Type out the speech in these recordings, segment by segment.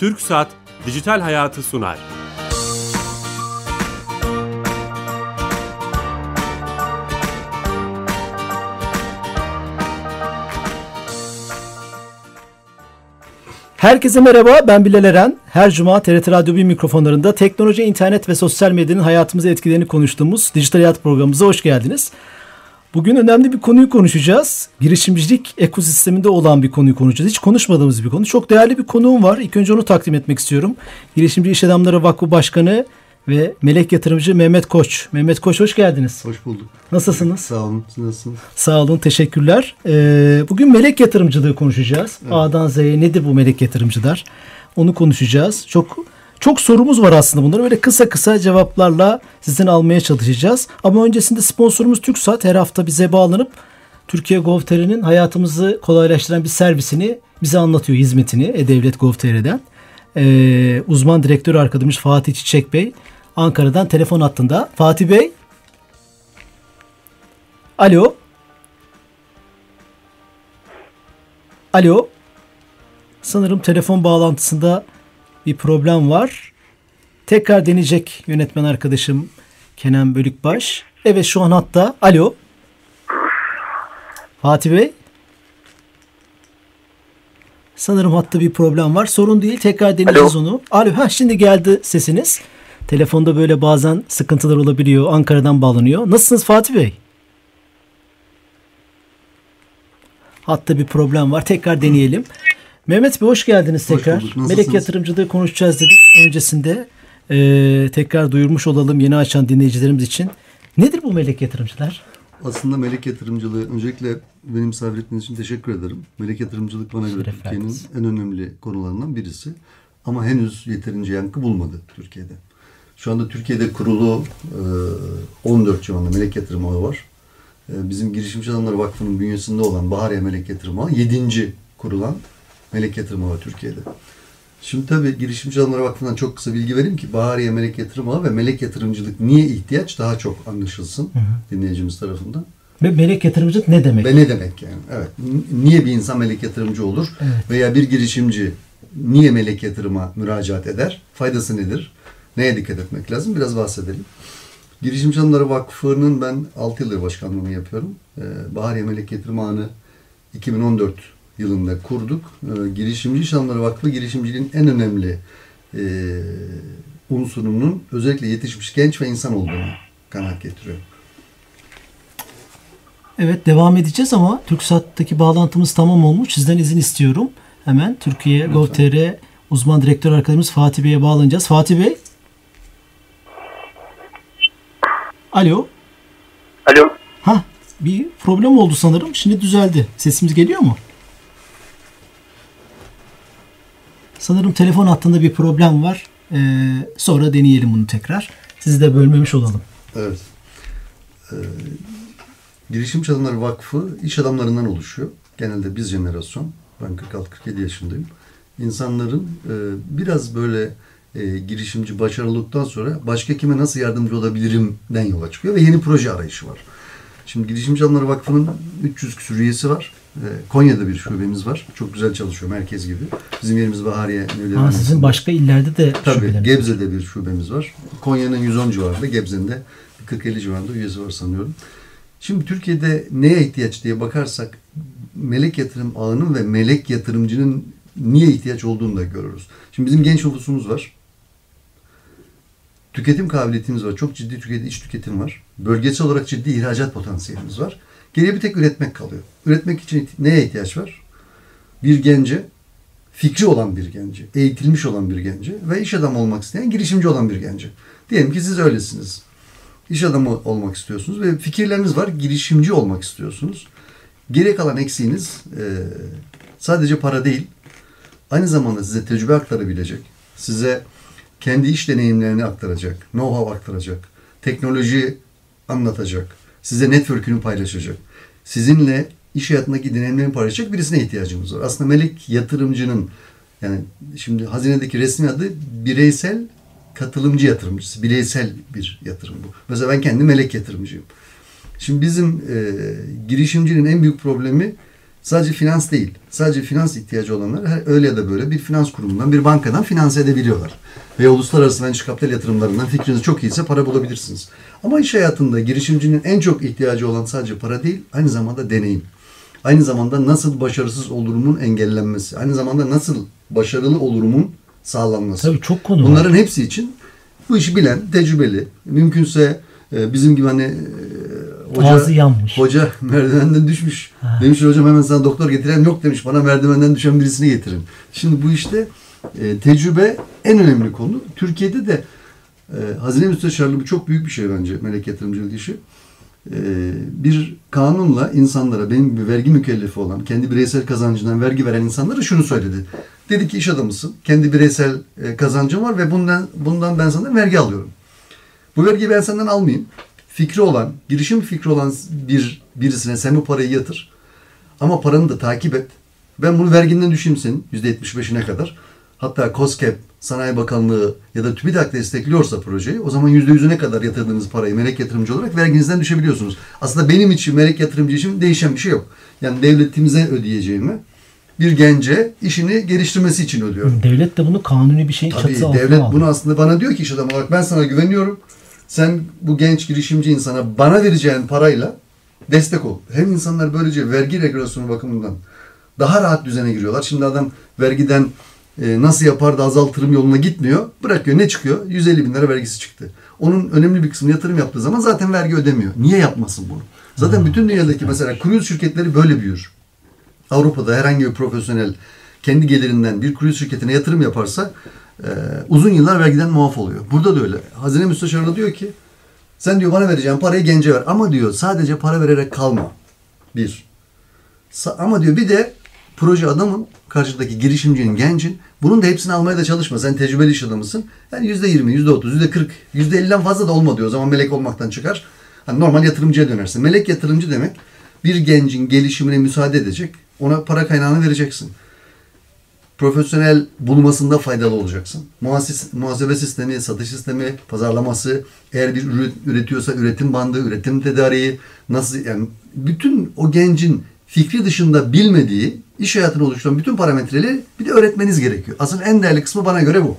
Türk Saat Dijital Hayatı sunar. Herkese merhaba, ben Bilal Eren. Her cuma TRT Radyo 1 mikrofonlarında teknoloji, internet ve sosyal medyanın hayatımıza etkilerini konuştuğumuz Dijital Hayat programımıza hoş geldiniz. Bugün önemli bir konuyu konuşacağız. Girişimcilik ekosisteminde olan bir konuyu konuşacağız. Hiç konuşmadığımız bir konu. Çok değerli bir konuğum var. İlk önce onu takdim etmek istiyorum. Girişimci İş Adamları Vakfı Başkanı ve melek yatırımcı Mehmet Koç. Mehmet Koç hoş geldiniz. Hoş bulduk. Nasılsınız? Sağ olun. Siz nasılsınız? Sağ olun. Teşekkürler. Ee, bugün melek yatırımcılığı konuşacağız. Evet. A'dan Z'ye nedir bu melek yatırımcılar? Onu konuşacağız. Çok çok sorumuz var aslında bunları. Böyle kısa kısa cevaplarla sizden almaya çalışacağız. Ama öncesinde sponsorumuz TürkSat her hafta bize bağlanıp Türkiye Gov.tr'nin hayatımızı kolaylaştıran bir servisini bize anlatıyor hizmetini E-Devlet Gov.tr'den. Ee, uzman direktör arkadaşımız Fatih Çiçek Bey Ankara'dan telefon hattında. Fatih Bey. Alo. Alo. Sanırım telefon bağlantısında bir problem var. Tekrar deneyecek yönetmen arkadaşım Kenan Bölükbaş. Evet şu an hatta. Alo. Fatih Bey. Sanırım hatta bir problem var. Sorun değil. Tekrar deneyeceğiz Alo. onu. Alo. Ha şimdi geldi sesiniz. Telefonda böyle bazen sıkıntılar olabiliyor. Ankara'dan bağlanıyor. Nasılsınız Fatih Bey? Hatta bir problem var. Tekrar deneyelim. Mehmet Bey hoş geldiniz tekrar. Hoş Melek yatırımcılığı konuşacağız dedik. Öncesinde e, tekrar duyurmuş olalım yeni açan dinleyicilerimiz için. Nedir bu melek yatırımcılar? Aslında melek yatırımcılığı öncelikle benim misafir ettiğiniz için teşekkür ederim. Melek yatırımcılık bana göre Türkiye'nin en önemli konularından birisi. Ama henüz yeterince yankı bulmadı Türkiye'de. Şu anda Türkiye'de kurulu 14 civarında melek yatırım ağı var. Bizim Girişimci Adamları Vakfı'nın bünyesinde olan Bahariye Melek Yatırım Ağı 7. kurulan melek yatırım ağı Türkiye'de. Şimdi tabii Girişimci Adamları Vakfı'ndan çok kısa bilgi vereyim ki Bahariye Melek Yatırım Ağı ve melek yatırımcılık niye ihtiyaç daha çok anlaşılsın hı hı. dinleyicimiz tarafından. Ve melek yatırımcılık ne demek? Ve ne demek yani? Evet. Niye bir insan melek yatırımcı olur? Evet. Veya bir girişimci niye melek yatırıma müracaat eder? Faydası nedir? Neye dikkat etmek lazım? Biraz bahsedelim. Girişimci Adamları Vakfı'nın ben 6 yıldır başkanlığını yapıyorum. Ee, Bahariye Melek Yatırım Ağı'nı 2014 yılında kurduk. Ee, Girişimci İş Vakfı girişimciliğin en önemli e, unsurunun özellikle yetişmiş genç ve insan olduğunu kanaat getiriyor. Evet devam edeceğiz ama TürkSat'taki bağlantımız tamam olmuş. Sizden izin istiyorum. Hemen Türkiye Gov.tr uzman direktör arkadaşımız Fatih Bey'e bağlanacağız. Fatih Bey. Alo. Alo. Ha, bir problem oldu sanırım. Şimdi düzeldi. Sesimiz geliyor mu? Sanırım telefon hattında bir problem var. Ee, sonra deneyelim bunu tekrar. Sizi de bölmemiş olalım. Evet. Ee, Girişim Adamları Vakfı iş adamlarından oluşuyor. Genelde biz jenerasyon. Ben 46-47 yaşındayım. İnsanların e, biraz böyle e, girişimci başarılılıktan sonra başka kime nasıl yardımcı olabilirimden yola çıkıyor ve yeni proje arayışı var. Şimdi Girişimci Adamları Vakfı'nın 300 küsur üyesi var. E, Konya'da bir şubemiz var. Çok güzel çalışıyor merkez gibi. Bizim yerimiz Bahariye. Ha, sizin başka illerde de Tabii Gebze'de bir şubemiz var. Konya'nın 110 civarında, Gebze'nin de 40-50 civarında üyesi var sanıyorum. Şimdi Türkiye'de neye ihtiyaç diye bakarsak melek yatırım ağının ve melek yatırımcının niye ihtiyaç olduğunu da görürüz. Şimdi bizim genç nüfusumuz var. Tüketim kabiliyetimiz var. Çok ciddi tüketim, iç tüketim var. Bölgesel olarak ciddi ihracat potansiyelimiz var. Geriye bir tek üretmek kalıyor. Üretmek için neye ihtiyaç var? Bir gence, fikri olan bir gence, eğitilmiş olan bir gence ve iş adamı olmak isteyen girişimci olan bir gence. Diyelim ki siz öylesiniz. İş adamı olmak istiyorsunuz ve fikirleriniz var, girişimci olmak istiyorsunuz. Geriye kalan eksiğiniz e, sadece para değil, aynı zamanda size tecrübe aktarabilecek, size kendi iş deneyimlerini aktaracak, know-how aktaracak, teknoloji anlatacak, size network'ünü paylaşacak, sizinle iş hayatındaki deneyimlerini paylaşacak birisine ihtiyacımız var. Aslında melek yatırımcının yani şimdi hazinedeki resmi adı bireysel katılımcı yatırımcısı. Bireysel bir yatırım bu. Mesela ben kendi melek yatırımcıyım. Şimdi bizim e, girişimcinin en büyük problemi Sadece finans değil. Sadece finans ihtiyacı olanlar her, öyle ya da böyle bir finans kurumundan, bir bankadan finanse edebiliyorlar. Ve uluslararası venture kapital yatırımlarından fikriniz çok iyiyse para bulabilirsiniz. Ama iş hayatında girişimcinin en çok ihtiyacı olan sadece para değil, aynı zamanda deneyim. Aynı zamanda nasıl başarısız olurumun engellenmesi. Aynı zamanda nasıl başarılı olurumun sağlanması. Tabii çok konu var. Bunların hepsi için bu işi bilen, tecrübeli, mümkünse e, bizim gibi hani e, hoca, Ağzı yanmış. hoca merdivenden düşmüş. Demiş hocam hemen sana doktor getiren yok demiş. Bana merdivenden düşen birisini getirin. Şimdi bu işte e, tecrübe en önemli konu. Türkiye'de de e, hazine müsteşarlığı bu çok büyük bir şey bence melek yatırımcılık işi. E, bir kanunla insanlara benim gibi vergi mükellefi olan, kendi bireysel kazancından vergi veren insanlara şunu söyledi. Dedi ki iş adamısın, kendi bireysel e, kazancın var ve bundan bundan ben senden vergi alıyorum. Bu vergiyi ben senden almayayım. Fikri olan, girişim fikri olan bir birisine sen bu parayı yatır. Ama paranı da takip et. Ben bunu verginden düşeyim senin %75'ine kadar. Hatta COSGAP, Sanayi Bakanlığı ya da TÜBİTAK destekliyorsa projeyi o zaman %100'üne kadar yatırdığınız parayı melek yatırımcı olarak verginizden düşebiliyorsunuz. Aslında benim için melek yatırımcı için değişen bir şey yok. Yani devletimize ödeyeceğimi bir gence işini geliştirmesi için ödüyorum. Devlet de bunu kanuni bir şey Tabii çatısı altına devlet bunu aslında bana diyor ki iş adamı olarak ben sana güveniyorum. Sen bu genç girişimci insana bana vereceğin parayla destek ol. Hem insanlar böylece vergi regülasyonu bakımından daha rahat düzene giriyorlar. Şimdi adam vergiden e, nasıl yapar da azaltırım yoluna gitmiyor. Bırakıyor ne çıkıyor? 150 bin lira vergisi çıktı. Onun önemli bir kısmını yatırım yaptığı zaman zaten vergi ödemiyor. Niye yapmasın bunu? Zaten bütün dünyadaki mesela cruise şirketleri böyle büyür. Avrupa'da herhangi bir profesyonel kendi gelirinden bir cruise şirketine yatırım yaparsa e, uzun yıllar vergiden muaf oluyor. Burada da öyle. Hazine Müsteşarı diyor ki sen diyor bana vereceğin parayı gence ver. Ama diyor sadece para vererek kalma. Bir. Sa- ama diyor bir de proje adamın karşıdaki girişimcinin, gencin bunun da hepsini almaya da çalışma. Sen tecrübeli iş adamısın. Yani yüzde yirmi, yüzde otuz, yüzde kırk, yüzde elliden fazla da olma diyor. O zaman melek olmaktan çıkar. Hani normal yatırımcıya dönersin. Melek yatırımcı demek bir gencin gelişimine müsaade edecek. Ona para kaynağını vereceksin profesyonel bulmasında faydalı olacaksın. Muhasis, muhasebe sistemi, satış sistemi, pazarlaması, eğer bir ürün üretiyorsa üretim bandı, üretim tedariği, nasıl yani bütün o gencin fikri dışında bilmediği iş hayatını oluşturan bütün parametreleri bir de öğretmeniz gerekiyor. Asıl en değerli kısmı bana göre bu.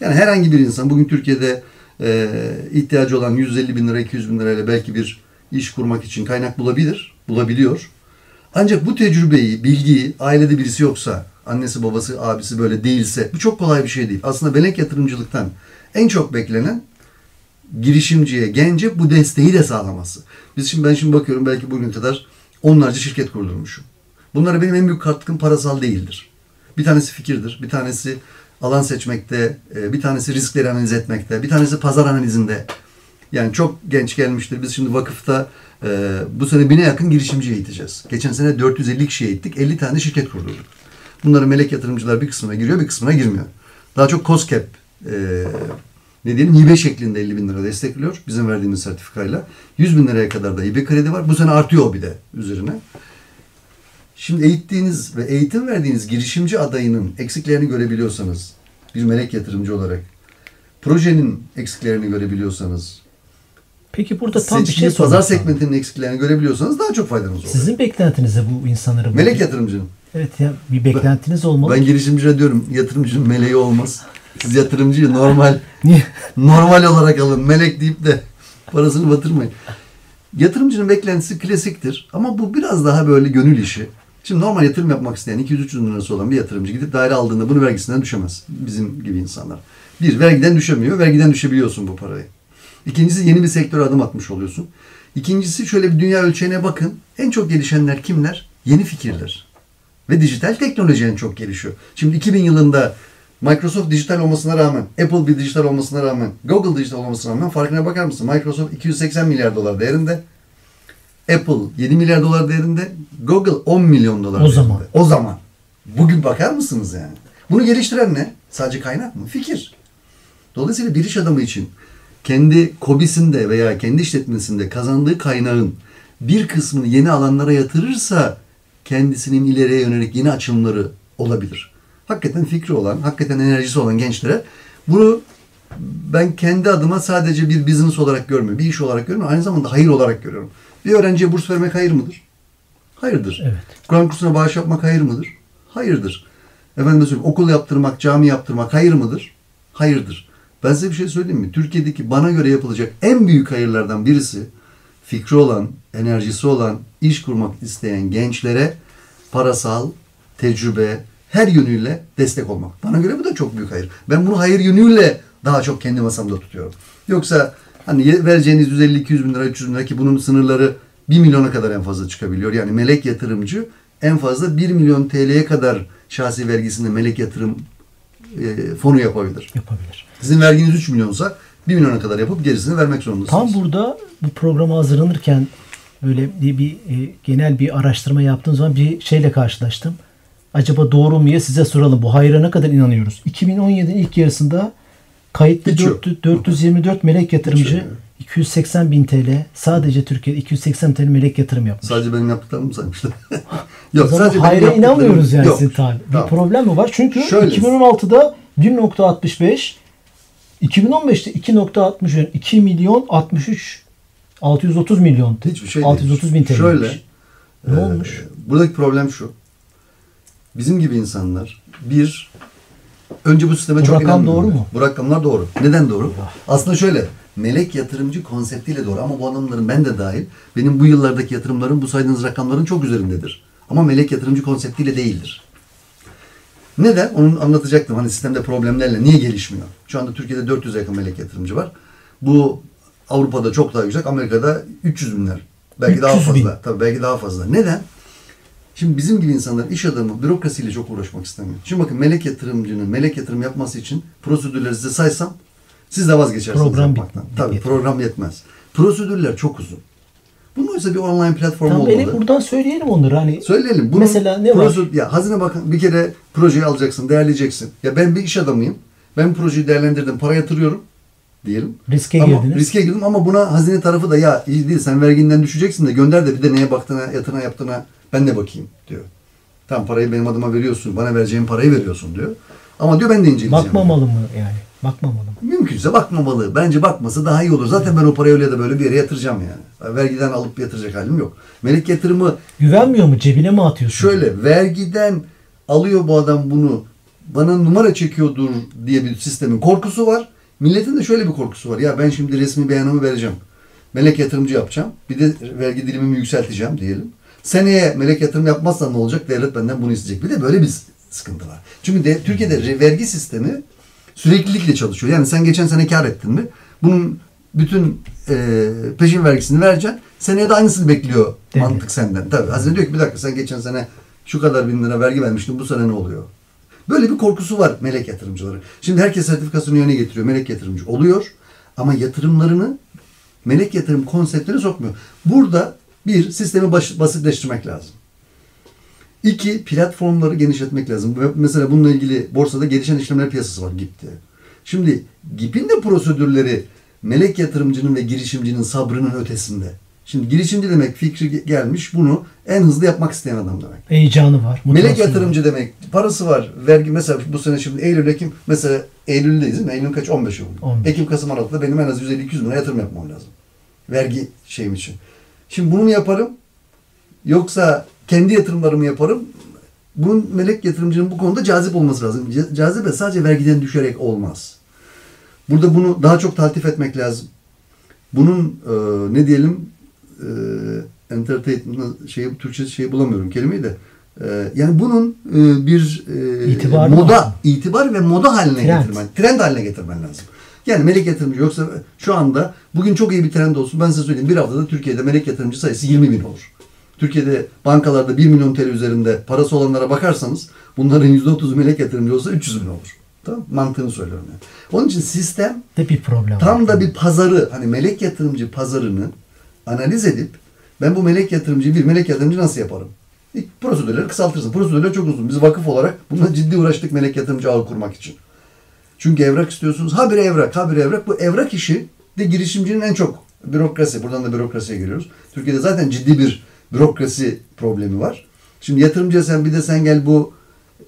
Yani herhangi bir insan bugün Türkiye'de e, ihtiyacı olan 150 bin lira, 200 bin lirayla belki bir iş kurmak için kaynak bulabilir, bulabiliyor. Ancak bu tecrübeyi, bilgiyi ailede birisi yoksa, annesi, babası, abisi böyle değilse bu çok kolay bir şey değil. Aslında belek yatırımcılıktan en çok beklenen girişimciye, gence bu desteği de sağlaması. Biz şimdi ben şimdi bakıyorum belki bugüne kadar onlarca şirket kurdurmuşum. Bunlara benim en büyük katkım parasal değildir. Bir tanesi fikirdir, bir tanesi alan seçmekte, e, bir tanesi riskleri analiz etmekte, bir tanesi pazar analizinde. Yani çok genç gelmiştir. Biz şimdi vakıfta e, bu sene bine yakın girişimci eğiteceğiz. Geçen sene 450 kişi eğittik, 50 tane şirket kurdurduk. Bunların melek yatırımcılar bir kısmına giriyor, bir kısmına girmiyor. Daha çok COSCAP e, ne diyelim hibe şeklinde 50 bin lira destekliyor bizim verdiğimiz sertifikayla. 100 bin liraya kadar da hibe kredi var. Bu sene artıyor bir de üzerine. Şimdi eğittiğiniz ve eğitim verdiğiniz girişimci adayının eksiklerini görebiliyorsanız bir melek yatırımcı olarak projenin eksiklerini görebiliyorsanız Peki burada tam bir şey pazar segmentinin eksiklerini görebiliyorsanız daha çok faydanız olur. Sizin beklentiniz de bu insanlara. Melek yatırımcının. Evet ya bir beklentiniz olmalı. Ben girişimcilere diyorum yatırımcının meleği olmaz. Siz yatırımcıyı normal normal olarak alın. Melek deyip de parasını batırmayın. Yatırımcının beklentisi klasiktir. Ama bu biraz daha böyle gönül işi. Şimdi normal yatırım yapmak isteyen 200-300 bin lirası olan bir yatırımcı gidip daire aldığında bunu vergisinden düşemez. Bizim gibi insanlar. Bir, vergiden düşemiyor. Vergiden düşebiliyorsun bu parayı. İkincisi yeni bir sektöre adım atmış oluyorsun. İkincisi şöyle bir dünya ölçeğine bakın. En çok gelişenler kimler? Yeni fikirler. Ve dijital teknoloji en çok gelişiyor. Şimdi 2000 yılında Microsoft dijital olmasına rağmen, Apple bir dijital olmasına rağmen, Google dijital olmasına rağmen farkına bakar mısın? Microsoft 280 milyar dolar değerinde. Apple 7 milyar dolar değerinde. Google 10 milyon dolar O değerinde. zaman. O zaman. Bugün bakar mısınız yani? Bunu geliştiren ne? Sadece kaynak mı? Fikir. Dolayısıyla bir iş adamı için kendi kobisinde veya kendi işletmesinde kazandığı kaynağın bir kısmını yeni alanlara yatırırsa kendisinin ileriye yönelik yeni açılımları olabilir. Hakikaten fikri olan, hakikaten enerjisi olan gençlere bunu ben kendi adıma sadece bir business olarak görmüyorum, bir iş olarak görmüyorum, aynı zamanda hayır olarak görüyorum. Bir öğrenciye burs vermek hayır mıdır? Hayırdır. Evet. Kur'an kursuna bağış yapmak hayır mıdır? Hayırdır. Efendim söyleyeyim okul yaptırmak, cami yaptırmak hayır mıdır? Hayırdır. Ben size bir şey söyleyeyim mi? Türkiye'deki bana göre yapılacak en büyük hayırlardan birisi fikri olan, enerjisi olan, iş kurmak isteyen gençlere parasal, tecrübe, her yönüyle destek olmak. Bana göre bu da çok büyük hayır. Ben bunu hayır yönüyle daha çok kendi masamda tutuyorum. Yoksa hani vereceğiniz 150-200 bin lira, 300 bin lira ki bunun sınırları 1 milyona kadar en fazla çıkabiliyor. Yani melek yatırımcı en fazla 1 milyon TL'ye kadar şahsi vergisinde melek yatırım e, fonu yapabilir. Yapabilir. Sizin verginiz 3 milyonsa 1 milyona kadar yapıp gerisini vermek zorundasınız. Tam burada bu programa hazırlanırken böyle bir, bir e, genel bir araştırma yaptığım zaman bir şeyle karşılaştım. Acaba doğru mu diye size soralım. Bu hayra ne kadar inanıyoruz? 2017'nin ilk yarısında kayıtlı Hiç yok. 400 424 melek yatırımcı yok. 280 bin TL sadece Türkiye'de 280 TL melek yatırım yapmış. Sadece benim yaptıklarımı mı saymışlar? Yok benim hayra inanmıyoruz yani Yok. sizin tabi. Bir Tamam. problem mi var? Çünkü Şöyle. 2016'da 1.65 2015'te 2.60 yani 2 milyon 63 630 milyon. Hiçbir şey 630 bin. TL. Şöyle. Ne e, olmuş? Buradaki problem şu. Bizim gibi insanlar bir önce bu sisteme Bu çok rakam doğru mu? Bu rakamlar doğru. Neden doğru? Aslında şöyle. Melek yatırımcı konseptiyle doğru ama bu adamların ben de dahil benim bu yıllardaki yatırımlarım bu saydığınız rakamların çok üzerindedir. Ama melek yatırımcı konseptiyle değildir. Neden? Onu anlatacaktım. Hani sistemde problemlerle niye gelişmiyor? Şu anda Türkiye'de 400 yakın melek yatırımcı var. Bu Avrupa'da çok daha yüksek. Amerika'da 300 binler. Belki daha 300 bin. fazla. Tabii belki daha fazla. Neden? Şimdi bizim gibi insanlar iş adamı bürokrasiyle çok uğraşmak istemiyor. Şimdi bakın melek yatırımcının melek yatırım yapması için prosedürleri size saysam siz de vazgeçersiniz Program yapmaktan. Tabii yetmez. program yetmez. Prosedürler çok uzun. Bunun oysa bir online platform Tamam olmalı. beni buradan söyleyelim onları hani. Söyleyelim. Bunun Mesela ne var? prosedür- Ya Hazine Bakan bir kere projeyi alacaksın, değerleyeceksin. Ya ben bir iş adamıyım. Ben projeyi değerlendirdim, para yatırıyorum diyelim. Riske ama, girdiniz. Riske girdim ama buna hazine tarafı da ya iyi değil sen verginden düşeceksin de gönder de bir de neye baktığına, yatırına yaptığına ben de bakayım diyor. Tamam parayı benim adıma veriyorsun, bana vereceğin parayı veriyorsun diyor. Ama diyor ben de inceleyeceğim. Bakmamalı mı yani? Bakmamalı? Mümkünse bakmamalı. Bence bakması daha iyi olur. Zaten ben o parayı öyle de böyle bir yere yatıracağım yani. Vergiden alıp yatıracak halim yok. Melek yatırımı Güvenmiyor mu? Cebine mi atıyorsun? Şöyle vergiden alıyor bu adam bunu bana numara çekiyordur diye bir sistemin korkusu var. Milletin de şöyle bir korkusu var. Ya ben şimdi resmi beyanımı vereceğim. Melek yatırımcı yapacağım. Bir de vergi dilimimi yükselteceğim diyelim. Seneye melek yatırım yapmazsam ne olacak? Devlet benden bunu isteyecek. Bir de böyle bir sıkıntı var. Çünkü de, Türkiye'de vergi sistemi süreklilikle çalışıyor. Yani sen geçen sene kar ettin mi? Bunun bütün e, peşin vergisini vereceksin. Seneye de aynısını bekliyor Devlet. mantık senden. Tabii. Hazine diyor ki bir dakika sen geçen sene şu kadar bin lira vergi vermiştin. Bu sene ne oluyor? Böyle bir korkusu var melek yatırımcıları. Şimdi herkes sertifikasını yerine getiriyor. Melek yatırımcı oluyor. Ama yatırımlarını melek yatırım konseptine sokmuyor. Burada bir sistemi basitleştirmek lazım. İki, platformları genişletmek lazım. Mesela bununla ilgili borsada gelişen işlemler piyasası var GIP diye. Şimdi GIP'in de prosedürleri melek yatırımcının ve girişimcinin sabrının ötesinde. Şimdi girişimci demek fikri ge- gelmiş bunu en hızlı yapmak isteyen adam demek. Heyecanı var. Melek yatırımcı demek parası var. Vergi mesela bu sene şimdi Eylül Ekim mesela Eylül'deyiz değil mi? Eylül'ün kaç? 15 oldu. 15. Ekim Kasım Aralık'ta benim en az 150-200 bin lira yatırım yapmam lazım. Vergi şeyim için. Şimdi bunu mu yaparım? Yoksa kendi yatırımlarımı yaparım. Bunun melek yatırımcının bu konuda cazip olması lazım. Cazibe sadece vergiden düşerek olmaz. Burada bunu daha çok taltif etmek lazım. Bunun e, ne diyelim e, entertainment şeyi Türkçe şeyi bulamıyorum kelimeyi de. E, yani bunun e, bir e, İtibarı moda lazım. itibar ve moda haline Trend. getirmen, trend haline getirmen lazım. Yani melek yatırımcı yoksa şu anda bugün çok iyi bir trend olsun. Ben size söyleyeyim bir haftada Türkiye'de melek yatırımcı sayısı 20 bin olur. Türkiye'de bankalarda 1 milyon TL üzerinde parası olanlara bakarsanız bunların %30'u melek yatırımcı olsa 300 bin olur. Tamam Mantığını söylüyorum yani. Onun için sistem de bir problem var. tam da bir pazarı hani melek yatırımcı pazarını analiz edip ben bu melek yatırımcıyı bir melek yatırımcı nasıl yaparım? İlk prosedürleri kısaltırsın. Prosedürler çok uzun. Biz vakıf olarak bununla ciddi uğraştık melek yatırımcı ağı kurmak için. Çünkü evrak istiyorsunuz. Ha bir evrak, ha bir evrak. Bu evrak işi de girişimcinin en çok bürokrasi. Buradan da bürokrasiye giriyoruz. Türkiye'de zaten ciddi bir bürokrasi problemi var. Şimdi yatırımcıya sen bir de sen gel bu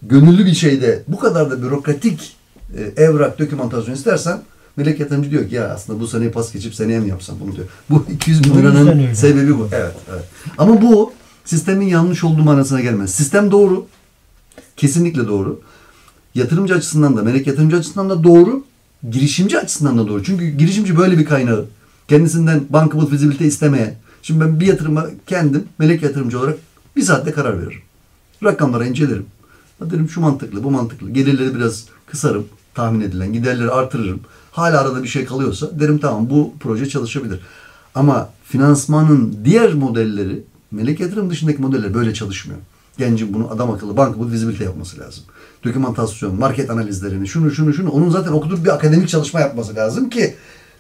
gönüllü bir şeyde bu kadar da bürokratik e, evrak, dokümantasyon istersen melek yatırımcı diyor ki ya aslında bu seneyi pas geçip seneye mi yapsam bunu diyor. Bu 200 bin liranın sebebi bu. Evet, evet. Ama bu Sistemin yanlış olduğu manasına gelmez. Sistem doğru. Kesinlikle doğru. Yatırımcı açısından da, melek yatırımcı açısından da doğru. Girişimci açısından da doğru. Çünkü girişimci böyle bir kaynağı. Kendisinden bankable fizibilite istemeye. Şimdi ben bir yatırıma kendim melek yatırımcı olarak bir saatte karar veririm. Rakamları incelerim. Ha Derim şu mantıklı, bu mantıklı. Gelirleri biraz kısarım tahmin edilen. Giderleri artırırım. Hala arada bir şey kalıyorsa derim tamam bu proje çalışabilir. Ama finansmanın diğer modelleri melek yatırım dışındaki modeller böyle çalışmıyor. Gencin bunu adam akıllı banka bu vizibilite yapması lazım. Dokümantasyon, market analizlerini, şunu şunu şunu onun zaten okutup bir akademik çalışma yapması lazım ki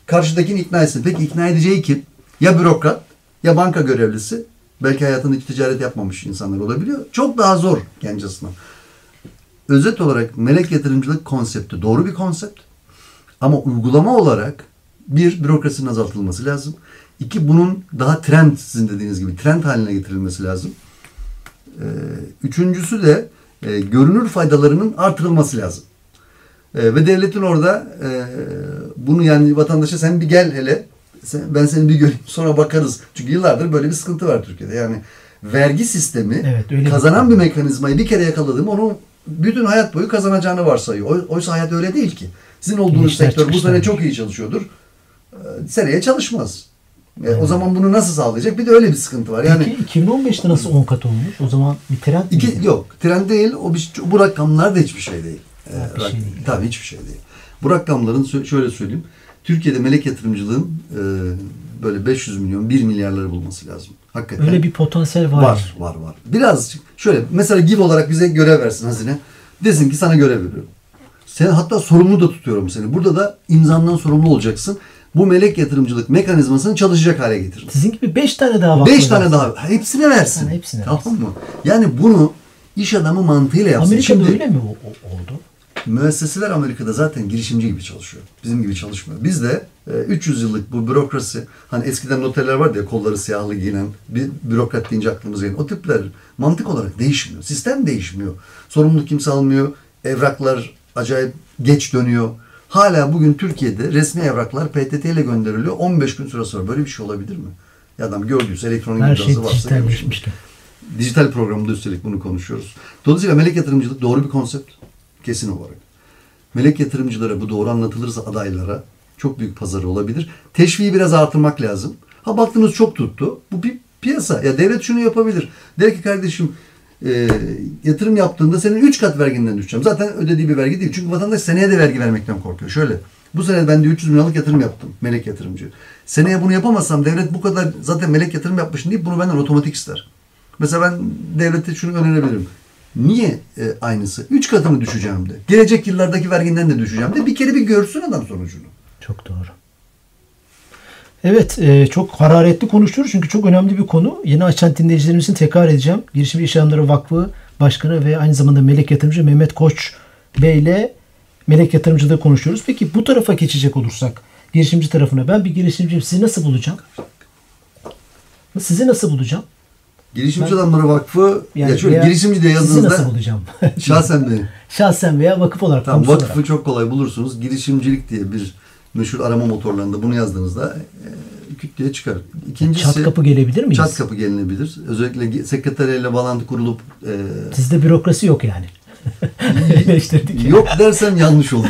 karşıdakini ikna etsin. Peki ikna edeceği kim? Ya bürokrat ya banka görevlisi. Belki hayatında hiç ticaret yapmamış insanlar olabiliyor. Çok daha zor aslında. Özet olarak melek yatırımcılık konsepti doğru bir konsept. Ama uygulama olarak bir bürokrasinin azaltılması lazım. İki bunun daha trend sizin dediğiniz gibi trend haline getirilmesi lazım. Ee, üçüncüsü de e, görünür faydalarının artırılması lazım. E, ve devletin orada e, bunu yani vatandaşa sen bir gel hele sen, ben seni bir göreyim sonra bakarız. Çünkü yıllardır böyle bir sıkıntı var Türkiye'de. Yani vergi sistemi Evet, öyle kazanan bir mekanizmayı bir kere yakaladım onu bütün hayat boyu kazanacağını varsayıyor. Oy- Oysa hayat öyle değil ki. Sizin olduğunuz İnişler sektör bu sene çok iyi çalışıyordur. Ee, Seneye çalışmaz. E, o zaman bunu nasıl sağlayacak? Bir de öyle bir sıkıntı var. Yani Peki 2015'te nasıl 10 kat olmuş? O zaman bir trend İki, miydi? yok. Trend değil. O bir, bu rakamlar da hiçbir şey değil. Ha, bir rak- şey değil. Tabii hiçbir şey değil. Bu rakamların şöyle söyleyeyim. Türkiye'de melek yatırımcılığın e, böyle 500 milyon, 1 milyarları bulması lazım. Hakikaten. Öyle bir potansiyel var. var, var, var. Biraz şöyle mesela give olarak bize görev versin hazine. Desin ki sana görev veriyorum. Sen hatta sorumlu da tutuyorum seni. Burada da imzandan sorumlu olacaksın. Bu melek yatırımcılık mekanizmasını çalışacak hale getirin. Sizin gibi 5 tane daha vakfı Beş tane var. daha. Hepsine versin. Ha, hepsine tamam versin. mı? Yani bunu iş adamı mantığıyla yapsın. Amerika'da Şimdi öyle mi oldu? Müesseseler Amerika'da zaten girişimci gibi çalışıyor. Bizim gibi çalışmıyor. Bizde e, 300 yıllık bu bürokrasi, hani eskiden noterler vardı ya kolları siyahlı giyinen, bir bürokrat deyince aklımıza gelen. O tipler mantık olarak değişmiyor. Sistem değişmiyor. Sorumluluk kimse almıyor. Evraklar acayip geç dönüyor. Hala bugün Türkiye'de resmi evraklar PTT ile gönderiliyor. 15 gün süre sonra böyle bir şey olabilir mi? Ya adam gördüyse elektronik Her şey imzası varsa görmüş. dijitalleşmişken. Dijital programında üstelik bunu konuşuyoruz. Dolayısıyla melek yatırımcılık doğru bir konsept. Kesin olarak. Melek yatırımcılara bu doğru anlatılırsa adaylara çok büyük pazarı olabilir. Teşviği biraz artırmak lazım. Ha baktınız çok tuttu. Bu bir piyasa. Ya devlet şunu yapabilir. Der ki kardeşim e, yatırım yaptığında senin 3 kat verginden düşeceğim. Zaten ödediği bir vergi değil. Çünkü vatandaş seneye de vergi vermekten korkuyor. Şöyle. Bu sene ben de 300 milyonluk yatırım yaptım. Melek yatırımcı. Seneye bunu yapamazsam devlet bu kadar zaten melek yatırım yapmışsın deyip bunu benden otomatik ister. Mesela ben devlete şunu önerebilirim. Niye e, aynısı? Üç katını düşeceğim de. Gelecek yıllardaki verginden de düşeceğim de. Bir kere bir görsün adam sonucunu. Çok doğru. Evet, e, çok hararetli konuşuyoruz çünkü çok önemli bir konu. Yeni açan dinleyicilerimizin tekrar edeceğim. Girişimci İş Adamları Vakfı Başkanı ve aynı zamanda Melek Yatırımcı Mehmet Koç Bey ile Melek Yatırımcılığı konuşuyoruz. Peki bu tarafa geçecek olursak, girişimci tarafına ben bir girişimciyim. Sizi nasıl bulacağım? Sizi nasıl bulacağım? Girişimci Adamları Vakfı ya şöyle girişimci diye Sizi nasıl yazdığınızda bulacağım? şahsen beni. Şahsen veya vakıf olarak. Tamam, vakfı olarak. çok kolay bulursunuz. Girişimcilik diye bir meşhur arama motorlarında bunu yazdığınızda e, küt diye çıkar. İkincisi Çat kapı gelebilir miyiz? çat kapı gelinebilir. Özellikle sekreteriyle bağlantı kurulup e, Sizde bürokrasi yok yani. Eleştirdik. yok dersem yanlış olur.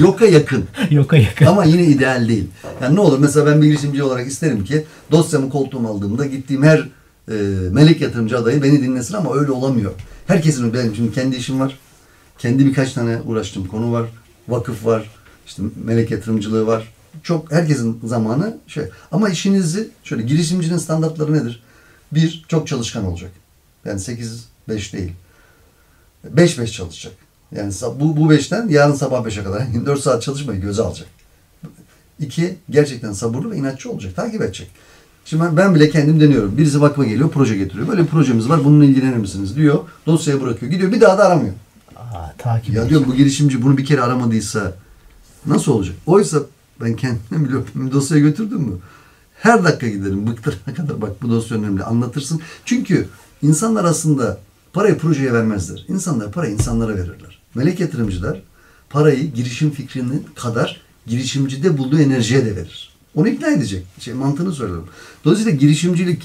Yoka yakın. Yoka yakın. Ama yine ideal değil. Yani ne olur mesela ben bir girişimci olarak isterim ki dosyamı koltuğuma aldığımda gittiğim her e, melek yatırımcı adayı beni dinlesin ama öyle olamıyor. Herkesin benim şimdi kendi işim var. Kendi birkaç tane uğraştığım konu var. Vakıf var. işte melek yatırımcılığı var. Çok herkesin zamanı şey. Ama işinizi şöyle girişimcinin standartları nedir? Bir, çok çalışkan olacak. Yani 8-5 değil. 5-5 çalışacak. Yani bu, bu 5'ten yarın sabah 5'e kadar 24 saat çalışmayı göze alacak. İki, gerçekten sabırlı ve inatçı olacak. Takip edecek. Şimdi ben, ben bile kendim deniyorum. Birisi vakfa geliyor, proje getiriyor. Böyle bir projemiz var, bununla ilgilenir misiniz diyor. Dosyaya bırakıyor. Gidiyor, bir daha da aramıyor. Aa, takip Ya diyorum bu girişimci bunu bir kere aramadıysa nasıl olacak? Oysa ben kendim biliyorum. Dosyaya götürdüm mü? Her dakika giderim bıktırana kadar. Bak bu dosya önemli. Anlatırsın. Çünkü insanlar aslında parayı projeye vermezler. İnsanlar parayı insanlara verirler. Melek yatırımcılar parayı girişim fikrinin kadar girişimcide bulduğu enerjiye de verir. Onu ikna edecek. Şey, mantığını söylüyorum. Dolayısıyla girişimcilik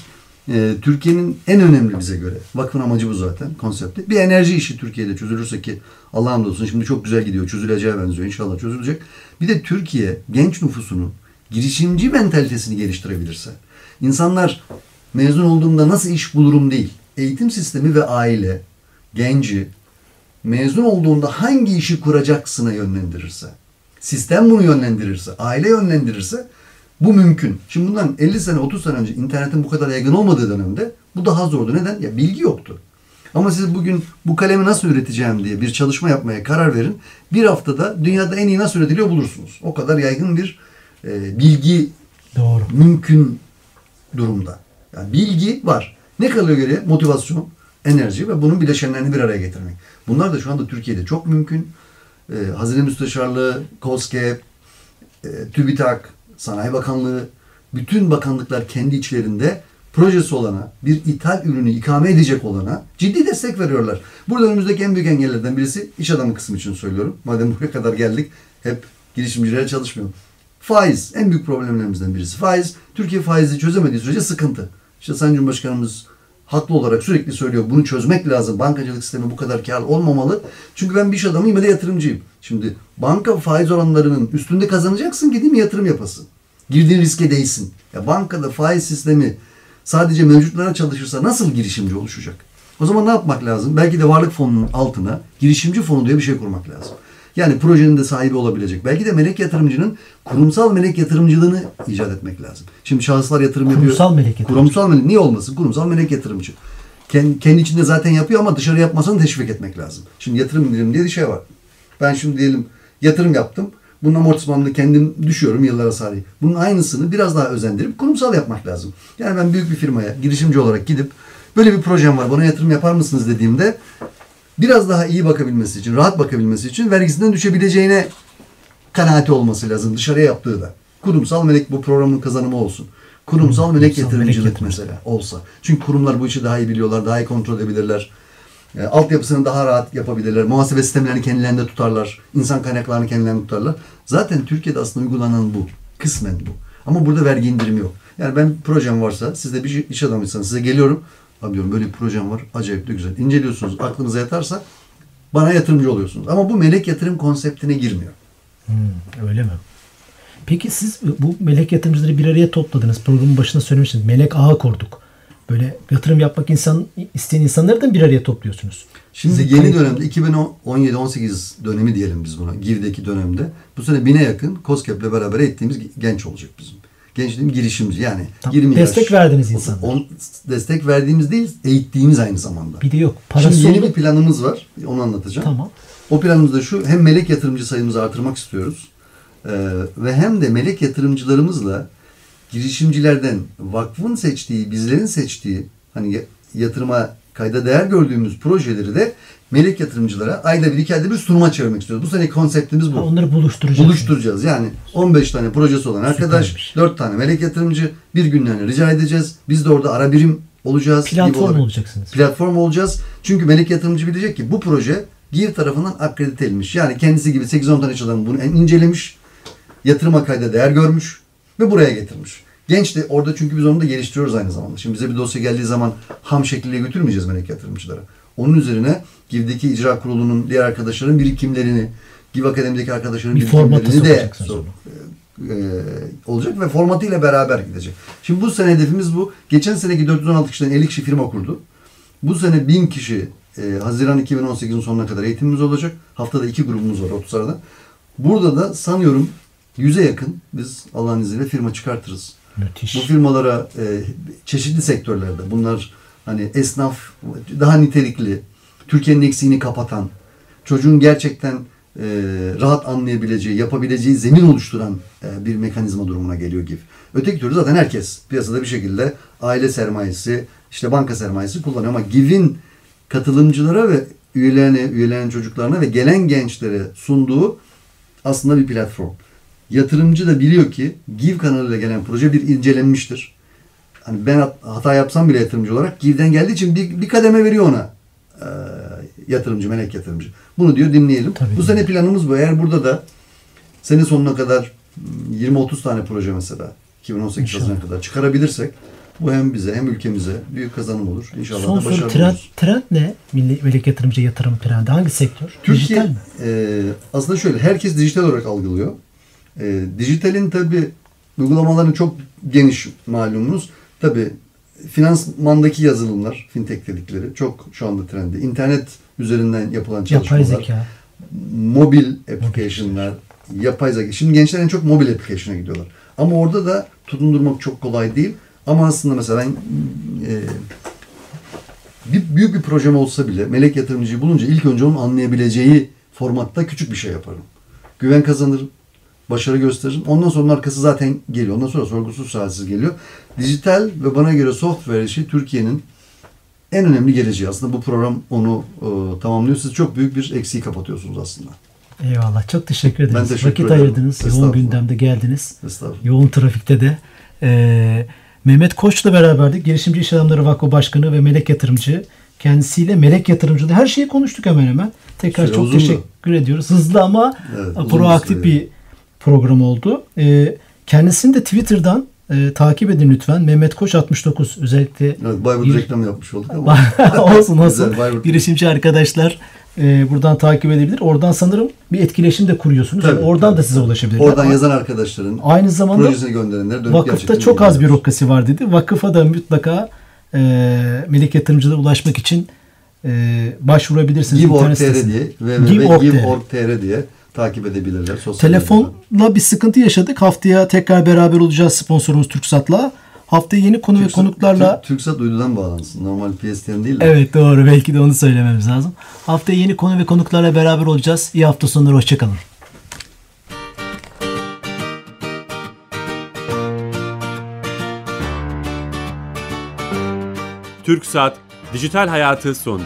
Ee, Türkiye'nin en önemli bize göre, vakfın amacı bu zaten konsepti. Bir enerji işi Türkiye'de çözülürse ki Allah'a hamdolsun şimdi çok güzel gidiyor. Çözüleceğe benziyor. İnşallah çözülecek. Bir de Türkiye genç nüfusunun girişimci mentalitesini geliştirebilirse. insanlar mezun olduğumda nasıl iş bulurum değil. Eğitim sistemi ve aile genci mezun olduğunda hangi işi kuracaksına yönlendirirse, sistem bunu yönlendirirse, aile yönlendirirse bu mümkün. Şimdi bundan 50 sene 30 sene önce internetin bu kadar yaygın olmadığı dönemde bu daha zordu. Neden? Ya bilgi yoktu. Ama siz bugün bu kalemi nasıl üreteceğim diye bir çalışma yapmaya karar verin. Bir haftada dünyada en iyi nasıl üretiliyor bulursunuz. O kadar yaygın bir e, bilgi Doğru. mümkün durumda. Yani bilgi var. Ne kalıyor geriye? Motivasyon, enerji ve bunun bileşenlerini bir araya getirmek. Bunlar da şu anda Türkiye'de çok mümkün. Ee, Hazine Müsteşarlığı, KOSGEB, e, TÜBİTAK, Sanayi Bakanlığı, bütün bakanlıklar kendi içlerinde projesi olana, bir ithal ürünü ikame edecek olana ciddi destek veriyorlar. Burada önümüzdeki en büyük engellerden birisi iş adamı kısmı için söylüyorum. Madem buraya kadar geldik, hep girişimcilere çalışmıyorum. Faiz en büyük problemlerimizden birisi. Faiz, Türkiye faizi çözemediği sürece sıkıntı. İşte Sayın Cumhurbaşkanımız haklı olarak sürekli söylüyor. Bunu çözmek lazım. Bankacılık sistemi bu kadar kar olmamalı. Çünkü ben bir iş adamıyım ve de yatırımcıyım. Şimdi banka faiz oranlarının üstünde kazanacaksın ki değil mi yatırım yapasın. Girdiğin riske değsin. Ya bankada faiz sistemi sadece mevcutlara çalışırsa nasıl girişimci oluşacak? O zaman ne yapmak lazım? Belki de varlık fonunun altına girişimci fonu diye bir şey kurmak lazım. Yani projenin de sahibi olabilecek. Belki de melek yatırımcının kurumsal melek yatırımcılığını icat etmek lazım. Şimdi şahıslar yatırım yapıyor. Kurumsal melek yatırımcı. Kurumsal melek. Niye olmasın? Kurumsal melek yatırımcı. Kendi, kendi içinde zaten yapıyor ama dışarı yapmasını teşvik etmek lazım. Şimdi yatırım dilim diye bir şey var. Ben şimdi diyelim yatırım yaptım. Bunun amortismanını kendim düşüyorum yıllara sarayım. Bunun aynısını biraz daha özendirip kurumsal yapmak lazım. Yani ben büyük bir firmaya girişimci olarak gidip böyle bir projem var bana yatırım yapar mısınız dediğimde biraz daha iyi bakabilmesi için, rahat bakabilmesi için vergisinden düşebileceğine kanaati olması lazım dışarıya yaptığı da. Kurumsal melek bu programın kazanımı olsun. Kurumsal melek Kurumsal yatırımcılık melek mesela olsa. Çünkü kurumlar bu işi daha iyi biliyorlar, daha iyi kontrol edebilirler. E, altyapısını daha rahat yapabilirler. Muhasebe sistemlerini kendilerinde tutarlar. İnsan kaynaklarını kendilerinde tutarlar. Zaten Türkiye'de aslında uygulanan bu. Kısmen bu. Ama burada vergi indirimi yok. Yani ben projem varsa, siz de bir iş adamıysanız size geliyorum. Abi diyorum böyle bir projem var. Acayip de güzel. İnceliyorsunuz. Aklınıza yatarsa bana yatırımcı oluyorsunuz. Ama bu melek yatırım konseptine girmiyor. Hmm, öyle mi? Peki siz bu melek yatırımcıları bir araya topladınız. Programın başında söylemiştiniz. Melek ağı kurduk. Böyle yatırım yapmak insan isteyen insanları da bir araya topluyorsunuz. Şimdi Sizin yeni dönemde 2017-18 dönemi diyelim biz buna. GİV'deki dönemde. Bu sene bine yakın COSGAP'le beraber eğittiğimiz genç olacak bizim. Genç dediğim girişimci yani. Tamam, 20 destek yaş, verdiniz 30, insanlara. on- destek verdiğimiz değil, eğittiğimiz aynı zamanda. Bir de yok. Parası Şimdi yeni oldu. bir planımız var. Onu anlatacağım. Tamam. O planımız da şu. Hem melek yatırımcı sayımızı artırmak istiyoruz. Ee, ve hem de melek yatırımcılarımızla girişimcilerden vakfın seçtiği, bizlerin seçtiği hani ya- yatırıma kayda değer gördüğümüz projeleri de melek yatırımcılara ayda bir iki ayda bir sunuma çevirmek istiyoruz. Bu sene konseptimiz bu. Ha, onları buluşturacağız. Buluşturacağız. Yani 15 tane projesi olan arkadaş, Süpermiş. 4 tane melek yatırımcı bir günlerini rica edeceğiz. Biz de orada ara birim olacağız. Platform olacaksınız. Platform olacağız. Çünkü melek yatırımcı bilecek ki bu proje GİV tarafından akredite edilmiş. Yani kendisi gibi 8-10 tane iş adamı bunu incelemiş, yatırıma kayda değer görmüş ve buraya getirmiş. Genç de orada çünkü biz onu da geliştiriyoruz aynı zamanda. Şimdi bize bir dosya geldiği zaman ham şekliyle götürmeyeceğiz melek yatırımcılara. Onun üzerine GİV'deki icra kurulunun diğer arkadaşların birikimlerini, GİV Akademi'deki arkadaşların Bir birikimlerini de so- e, olacak ve formatıyla beraber gidecek. Şimdi bu sene hedefimiz bu. Geçen seneki 416 kişiden 50 kişi firma kurdu. Bu sene 1000 kişi e, Haziran 2018'in sonuna kadar eğitimimiz olacak. Haftada iki grubumuz var 30 arada. Burada da sanıyorum 100'e yakın biz Allah'ın izniyle firma çıkartırız. Müthiş. Bu firmalara e, çeşitli sektörlerde bunlar hani esnaf daha nitelikli, Türkiye'nin eksiğini kapatan, çocuğun gerçekten e, rahat anlayabileceği, yapabileceği zemin oluşturan e, bir mekanizma durumuna geliyor GİF. Öteki türlü zaten herkes piyasada bir şekilde aile sermayesi, işte banka sermayesi kullanıyor ama GİF'in katılımcılara ve üyelerine, üyelerin çocuklarına ve gelen gençlere sunduğu aslında bir platform. Yatırımcı da biliyor ki GIV kanalıyla gelen proje bir incelenmiştir. Hani ben hat- hata yapsam bile yatırımcı olarak GIV'den geldiği için bir, bir kademe veriyor ona e, yatırımcı, melek yatırımcı. Bunu diyor dinleyelim. Tabii. Bu sene planımız bu. Eğer burada da sene sonuna kadar mm, 20-30 tane proje mesela 2018 İnşallah. Haziran kadar çıkarabilirsek Bu hem bize hem ülkemize büyük kazanım olur. İnşallah Son da başarılı trend, oluruz. trend ne? Milli melek yatırımcı yatırım trendi. Hangi sektör? Türkiye Dijital mi? e, aslında şöyle herkes dijital olarak algılıyor. E, dijitalin tabi uygulamaların çok geniş malumunuz. Tabi finansmandaki yazılımlar, fintech dedikleri çok şu anda trendi. İnternet üzerinden yapılan çalışmalar. Yapay zeka. mobil application'lar, yapay zeka. Şimdi gençler en çok mobil application'a gidiyorlar. Ama orada da tutundurmak çok kolay değil. Ama aslında mesela ben e, bir büyük bir projem olsa bile melek yatırımcıyı bulunca ilk önce onun anlayabileceği formatta küçük bir şey yaparım. Güven kazanırım. Başarı gösteririm. Ondan sonra arkası zaten geliyor. Ondan sonra sorgusuz sualsiz geliyor. Dijital ve bana göre software işi Türkiye'nin en önemli geleceği. Aslında bu program onu e, tamamlıyor. Siz çok büyük bir eksiği kapatıyorsunuz aslında. Eyvallah. Çok teşekkür ederiz. Ben teşekkür Vakit ederim. ayırdınız. Yoğun gündemde geldiniz. Yoğun trafikte de. Ee, Mehmet Koç'la beraberdik. Girişimci İş Adamları Vakfı Başkanı ve Melek Yatırımcı. Kendisiyle Melek Yatırımcı'da her şeyi konuştuk hemen hemen. Tekrar Süre çok uzundu. teşekkür ediyoruz. Hızlı ama Evet, proaktif bir. Program oldu. Ee, kendisini de Twitter'dan e, takip edin lütfen. Mehmet Koç 69 özellikle Evet, Bayburt Bir- reklam yapmış olduk ama. olsun olsun. Güzel, Bayburt. Girişimci arkadaşlar e, buradan takip edebilir. Oradan sanırım bir etkileşim de kuruyorsunuz. Tabii, Yani oradan tabii. da size ulaşabilirler. Oradan yazan arkadaşların Aynı zamanda projesini gönderenler dönüp vakıfta çok az bürokrasi var dedi. Vakıfa da mutlaka e, melek yatırımcılara ulaşmak için e, başvurabilirsiniz. Give.org.tr diye Give.org.tr. diye takip edebilirler. Sosyal. Telefonla bir sıkıntı yaşadık. Haftaya tekrar beraber olacağız sponsorumuz Türksat'la. Haftaya yeni konu ve Türksat- konuklarla Türk- Türksat uydudan bağlansın. Normal PSTN değil de. Evet doğru. Belki de onu söylememiz lazım. Haftaya yeni konu ve konuklarla beraber olacağız. İyi hafta sonları. Hoşçakalın. TürkSat Dijital Hayatı sondu.